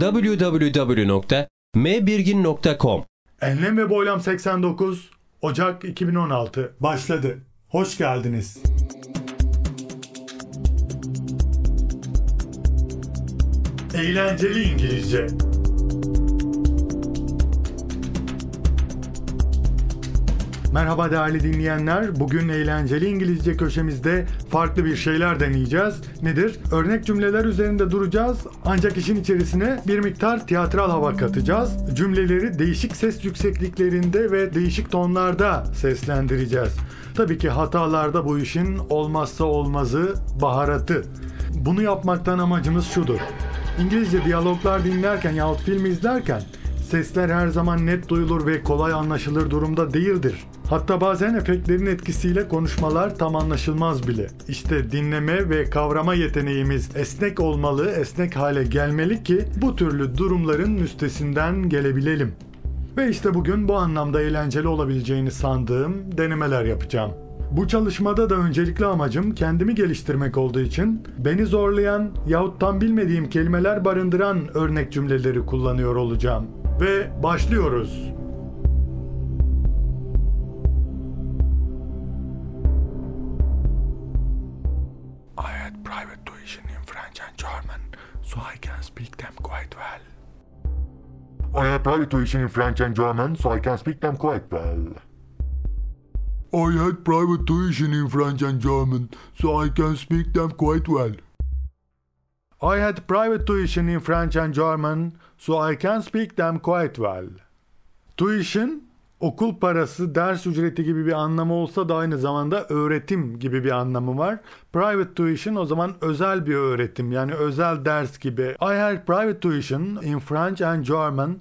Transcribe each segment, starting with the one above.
www.mbirgin.com Enlem ve Boylam 89 Ocak 2016 başladı. Hoş geldiniz. Eğlenceli İngilizce. Merhaba değerli dinleyenler. Bugün eğlenceli İngilizce köşemizde farklı bir şeyler deneyeceğiz. Nedir? Örnek cümleler üzerinde duracağız. Ancak işin içerisine bir miktar tiyatral hava katacağız. Cümleleri değişik ses yüksekliklerinde ve değişik tonlarda seslendireceğiz. Tabii ki hatalarda bu işin olmazsa olmazı baharatı. Bunu yapmaktan amacımız şudur. İngilizce diyaloglar dinlerken yahut film izlerken sesler her zaman net duyulur ve kolay anlaşılır durumda değildir. Hatta bazen efektlerin etkisiyle konuşmalar tam anlaşılmaz bile. İşte dinleme ve kavrama yeteneğimiz esnek olmalı, esnek hale gelmeli ki bu türlü durumların üstesinden gelebilelim. Ve işte bugün bu anlamda eğlenceli olabileceğini sandığım denemeler yapacağım. Bu çalışmada da öncelikli amacım kendimi geliştirmek olduğu için beni zorlayan yahut tam bilmediğim kelimeler barındıran örnek cümleleri kullanıyor olacağım. Ve başlıyoruz. I had private tuition in French and German, so I can speak them quite well. I have private tuition in French and German, so I can speak them quite well. I had private tuition in French and German, so I can speak them quite well. I had private tuition in French and German, so I can speak them quite well. Tuition, okul parası, ders ücreti gibi bir anlamı olsa da aynı zamanda öğretim gibi bir anlamı var. Private tuition o zaman özel bir öğretim yani özel ders gibi. I had private tuition in French and German.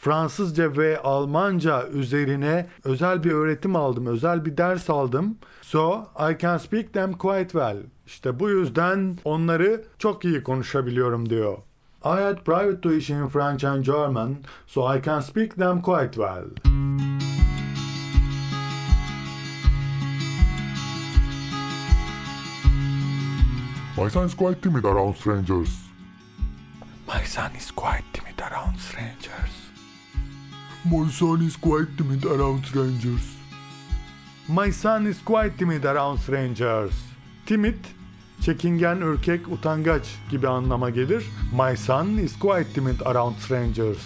Fransızca ve Almanca üzerine özel bir öğretim aldım, özel bir ders aldım. So I can speak them quite well. İşte bu yüzden onları çok iyi konuşabiliyorum diyor. I had private tuition in French and German, so I can speak them quite well. My son is quite timid around strangers. My son is quite timid around strangers. My son is quite timid around strangers. My son is quite timid around strangers. Timid, çekingen, ürkek, utangaç gibi anlama gelir. My son is quite timid around strangers.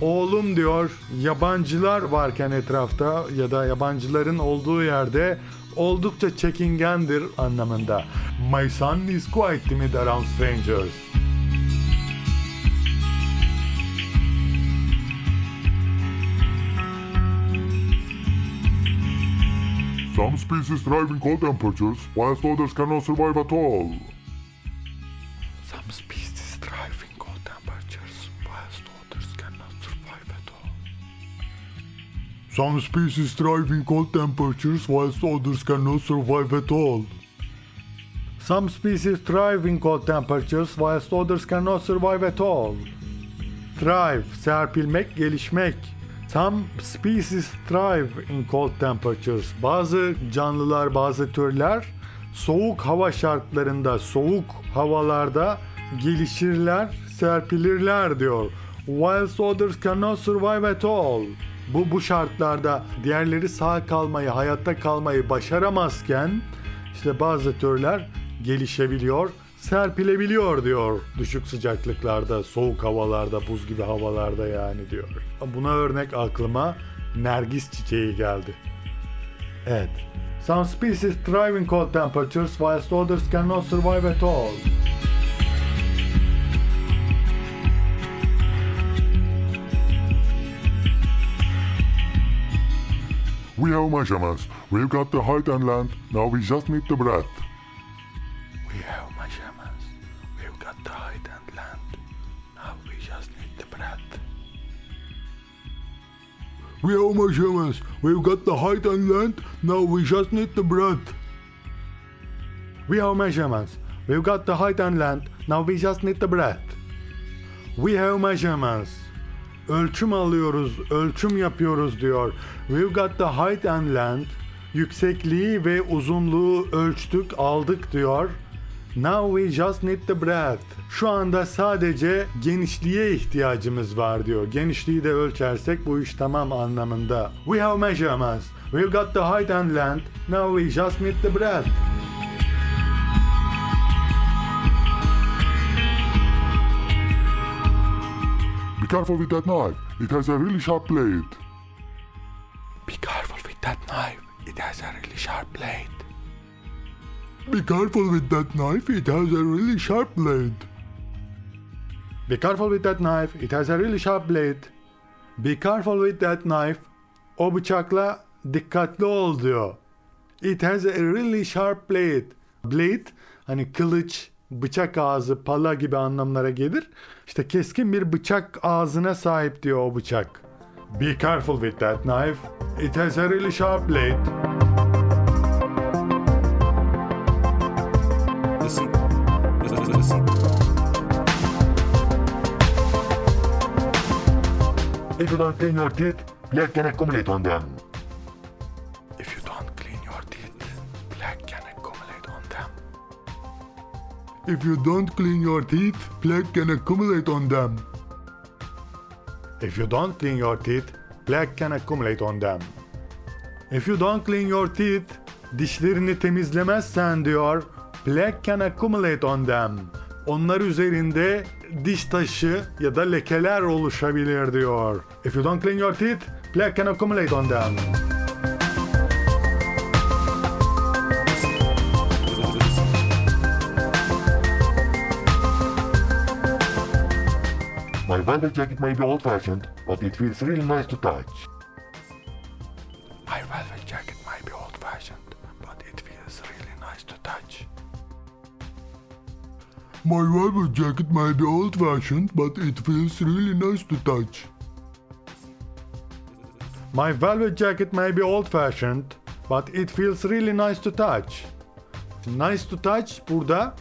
Oğlum diyor yabancılar varken etrafta ya da yabancıların olduğu yerde oldukça çekingendir anlamında. My son is quite timid around strangers. Some species thrive in cold temperatures, whilst others cannot survive at all. Some species thrive in cold temperatures, whilst others cannot survive at all. Some species thrive in cold temperatures whilst others cannot survive at all. Some species thrive in cold temperatures whilst others cannot survive at all. Thrive, serpilmek, gelişmek. Some species thrive in cold temperatures. Bazı canlılar, bazı türler soğuk hava şartlarında, soğuk havalarda gelişirler, serpilirler diyor. Whilst others cannot survive at all. Bu bu şartlarda diğerleri sağ kalmayı, hayatta kalmayı başaramazken işte bazı türler gelişebiliyor, serpilebiliyor diyor düşük sıcaklıklarda, soğuk havalarda, buz gibi havalarda yani diyor. Buna örnek aklıma nergis çiçeği geldi. Evet. Some species thrive in cold temperatures whilst others cannot survive at all. We have measurements. We've got the height and length. Now we just need the breadth. We have measurements. We've got the height and length. Now we just need the breadth. We have measurements. We've got the height and length. Now we just need the breadth. We have measurements. Ölçüm alıyoruz, ölçüm yapıyoruz diyor. We've got the height and length. Yüksekliği ve uzunluğu ölçtük, aldık diyor. Now we just need the breadth. Şu anda sadece genişliğe ihtiyacımız var diyor. Genişliği de ölçersek bu iş tamam anlamında. We have measurements. We've got the height and length. Now we just need the breadth. Be careful with that knife. It has a really sharp blade. Be careful with that knife. It has a really sharp blade. Be careful with that knife. It has a really sharp blade. Be careful with that knife. It has a really sharp blade. Be careful with that knife. O bıçakla dikkatli ol diyor. It has a really sharp blade. Blade hani kılıç, bıçak ağzı, pala gibi anlamlara gelir. İşte keskin bir bıçak ağzına sahip diyor o bıçak. Be careful with that knife. It has a really sharp blade. Don't clean your teeth, blood can accumulate on them. If you don't clean your teeth, plaque can accumulate on them. If you don't clean your teeth, plaque can accumulate on them. If you don't clean your teeth, plaque can accumulate on them. If you don't clean your teeth, dişlerini temizlemezsen diyor, plaque can accumulate on them. Onlar üzerinde diş taşı ya da lekeler oluşabilir diyor. If you don't clean your teeth, plaque can accumulate on them. My velvet jacket may be old-fashioned, but it feels really nice to touch. My velvet jacket might be old-fashioned, but it feels really nice to touch. My velvet jacket may be old-fashioned, but it feels really nice to touch. Nice to touch burada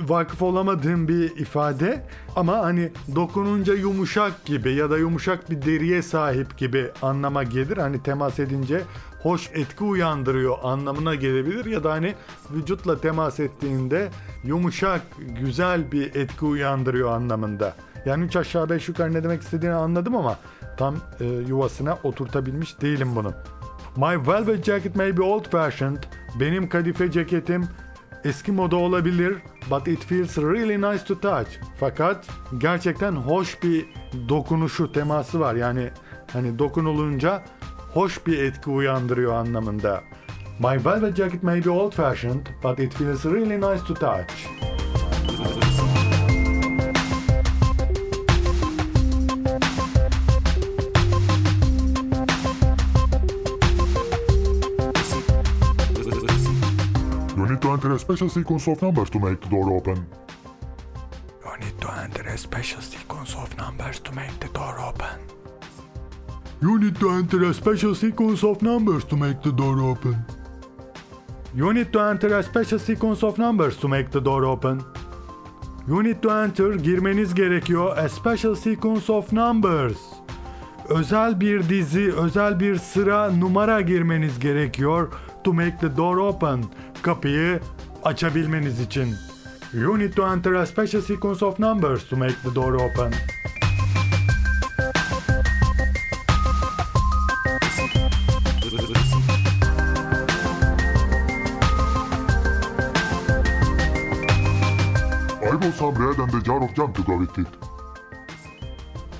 vakıf olamadığım bir ifade ama hani dokununca yumuşak gibi ya da yumuşak bir deriye sahip gibi anlama gelir. Hani temas edince hoş etki uyandırıyor anlamına gelebilir ya da hani vücutla temas ettiğinde yumuşak, güzel bir etki uyandırıyor anlamında. Yani üç aşağı beş yukarı ne demek istediğini anladım ama tam e, yuvasına oturtabilmiş değilim bunu. My velvet jacket may be old fashioned. Benim kadife ceketim eski moda olabilir but it feels really nice to touch. Fakat gerçekten hoş bir dokunuşu, teması var. Yani hani dokunulunca hoş bir etki uyandırıyor anlamında. My velvet jacket may be old fashioned but it feels really nice to touch. You need to enter a special sequence of numbers to make the door open. You need to enter a special sequence of numbers to make the door open. You need to enter a special sequence of numbers to make the door open. You need to enter a special sequence of numbers to make the door open. You need to enter girmeniz gerekiyor a special sequence of numbers. Özel bir dizi, özel bir sıra numara girmeniz gerekiyor to make the door open. Kapıyı açabilmeniz için. You need to enter a special sequence of numbers to make the door open. I bought some bread and a jar of jam to go with it.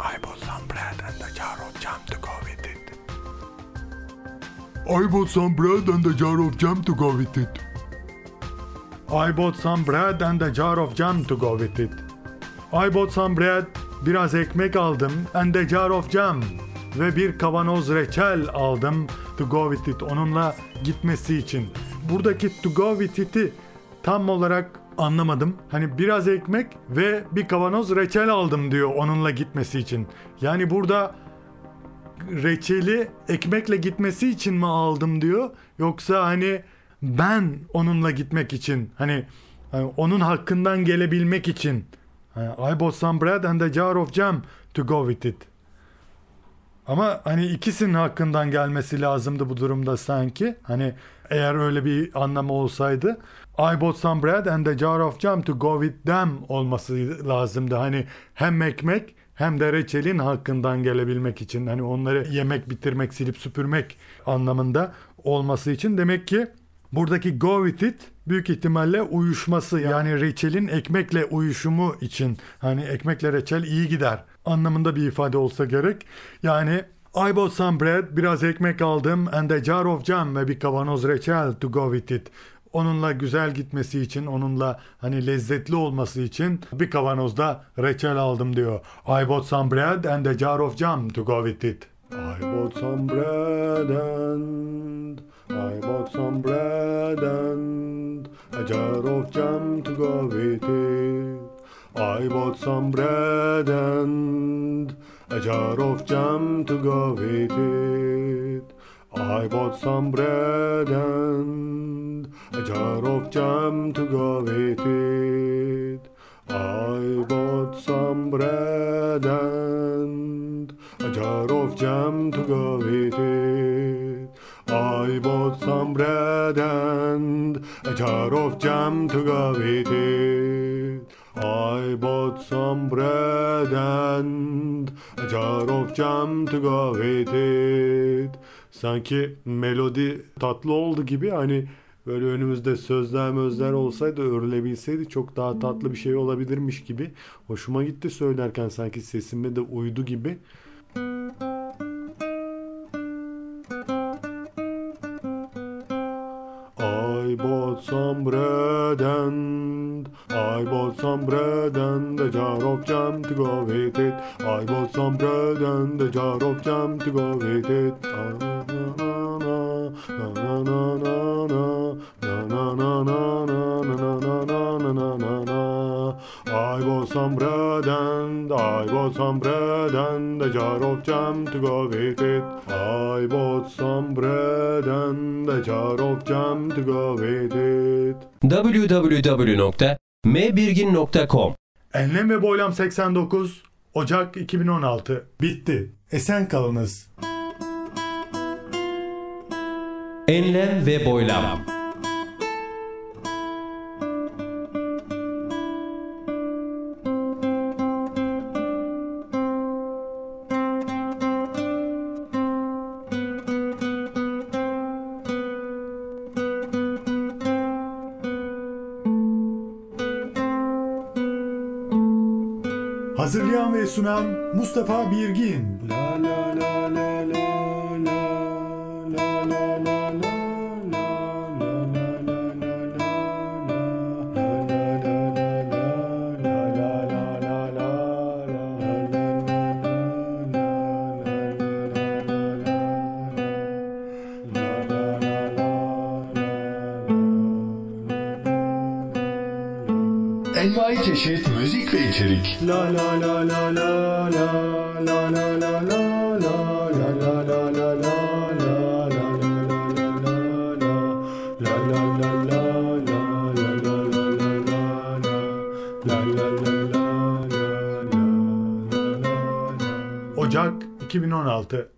I bought some bread and a jar of jam to go with it. I bought some bread and a jar of jam to go with it. I bought some bread and a jar of jam to go with it. I bought some bread, biraz ekmek aldım and a jar of jam ve bir kavanoz reçel aldım to go with it onunla gitmesi için. Buradaki to go with it'i tam olarak anlamadım. Hani biraz ekmek ve bir kavanoz reçel aldım diyor onunla gitmesi için. Yani burada reçeli ekmekle gitmesi için mi aldım diyor yoksa hani ben onunla gitmek için hani, hani onun hakkından gelebilmek için hani, I bought some bread and a jar of jam to go with it. Ama hani ikisinin hakkından gelmesi lazımdı bu durumda sanki. Hani eğer öyle bir anlamı olsaydı I bought some bread and a jar of jam to go with them olması lazımdı. Hani hem ekmek hem de reçelin hakkından gelebilmek için hani onları yemek, bitirmek, silip süpürmek anlamında olması için demek ki buradaki go with it büyük ihtimalle uyuşması yani reçelin ekmekle uyuşumu için hani ekmekle reçel iyi gider anlamında bir ifade olsa gerek. Yani I bought some bread, biraz ekmek aldım and a jar of jam ve bir kavanoz reçel to go with it. Onunla güzel gitmesi için, onunla hani lezzetli olması için bir kavanozda reçel aldım diyor. I bought some bread and a jar of jam to go with it. I bought some bread and I bought some bread and a jar of jam to go with it. I bought some bread and a jar of jam to go with it. I bought some bread and a jar of jam to go with it. I bought some bread and a jar of jam to go with it. I bought some bread and a jar of jam to go with it. I bought some bread and a jar of jam to go with it. Sanki melodi tatlı oldu gibi hani böyle önümüzde sözler mözler olsaydı örülebilseydi çok daha tatlı bir şey olabilirmiş gibi. Hoşuma gitti söylerken sanki sesime de uydu gibi. Na. I bought some bread and I bought some bread and a jar of jam to go with it. I bought some bread and a jar of jam to go with it. www.mbirgin.com Enlem ve Boylam 89 Ocak 2016 bitti. Esen kalınız. Enlem ve boylam. Hazırlayan ve sunan Mustafa Birgin. La Envai çeşit müzik ve içerik. La la la la la la la la la la la la la la la la Ocak 2016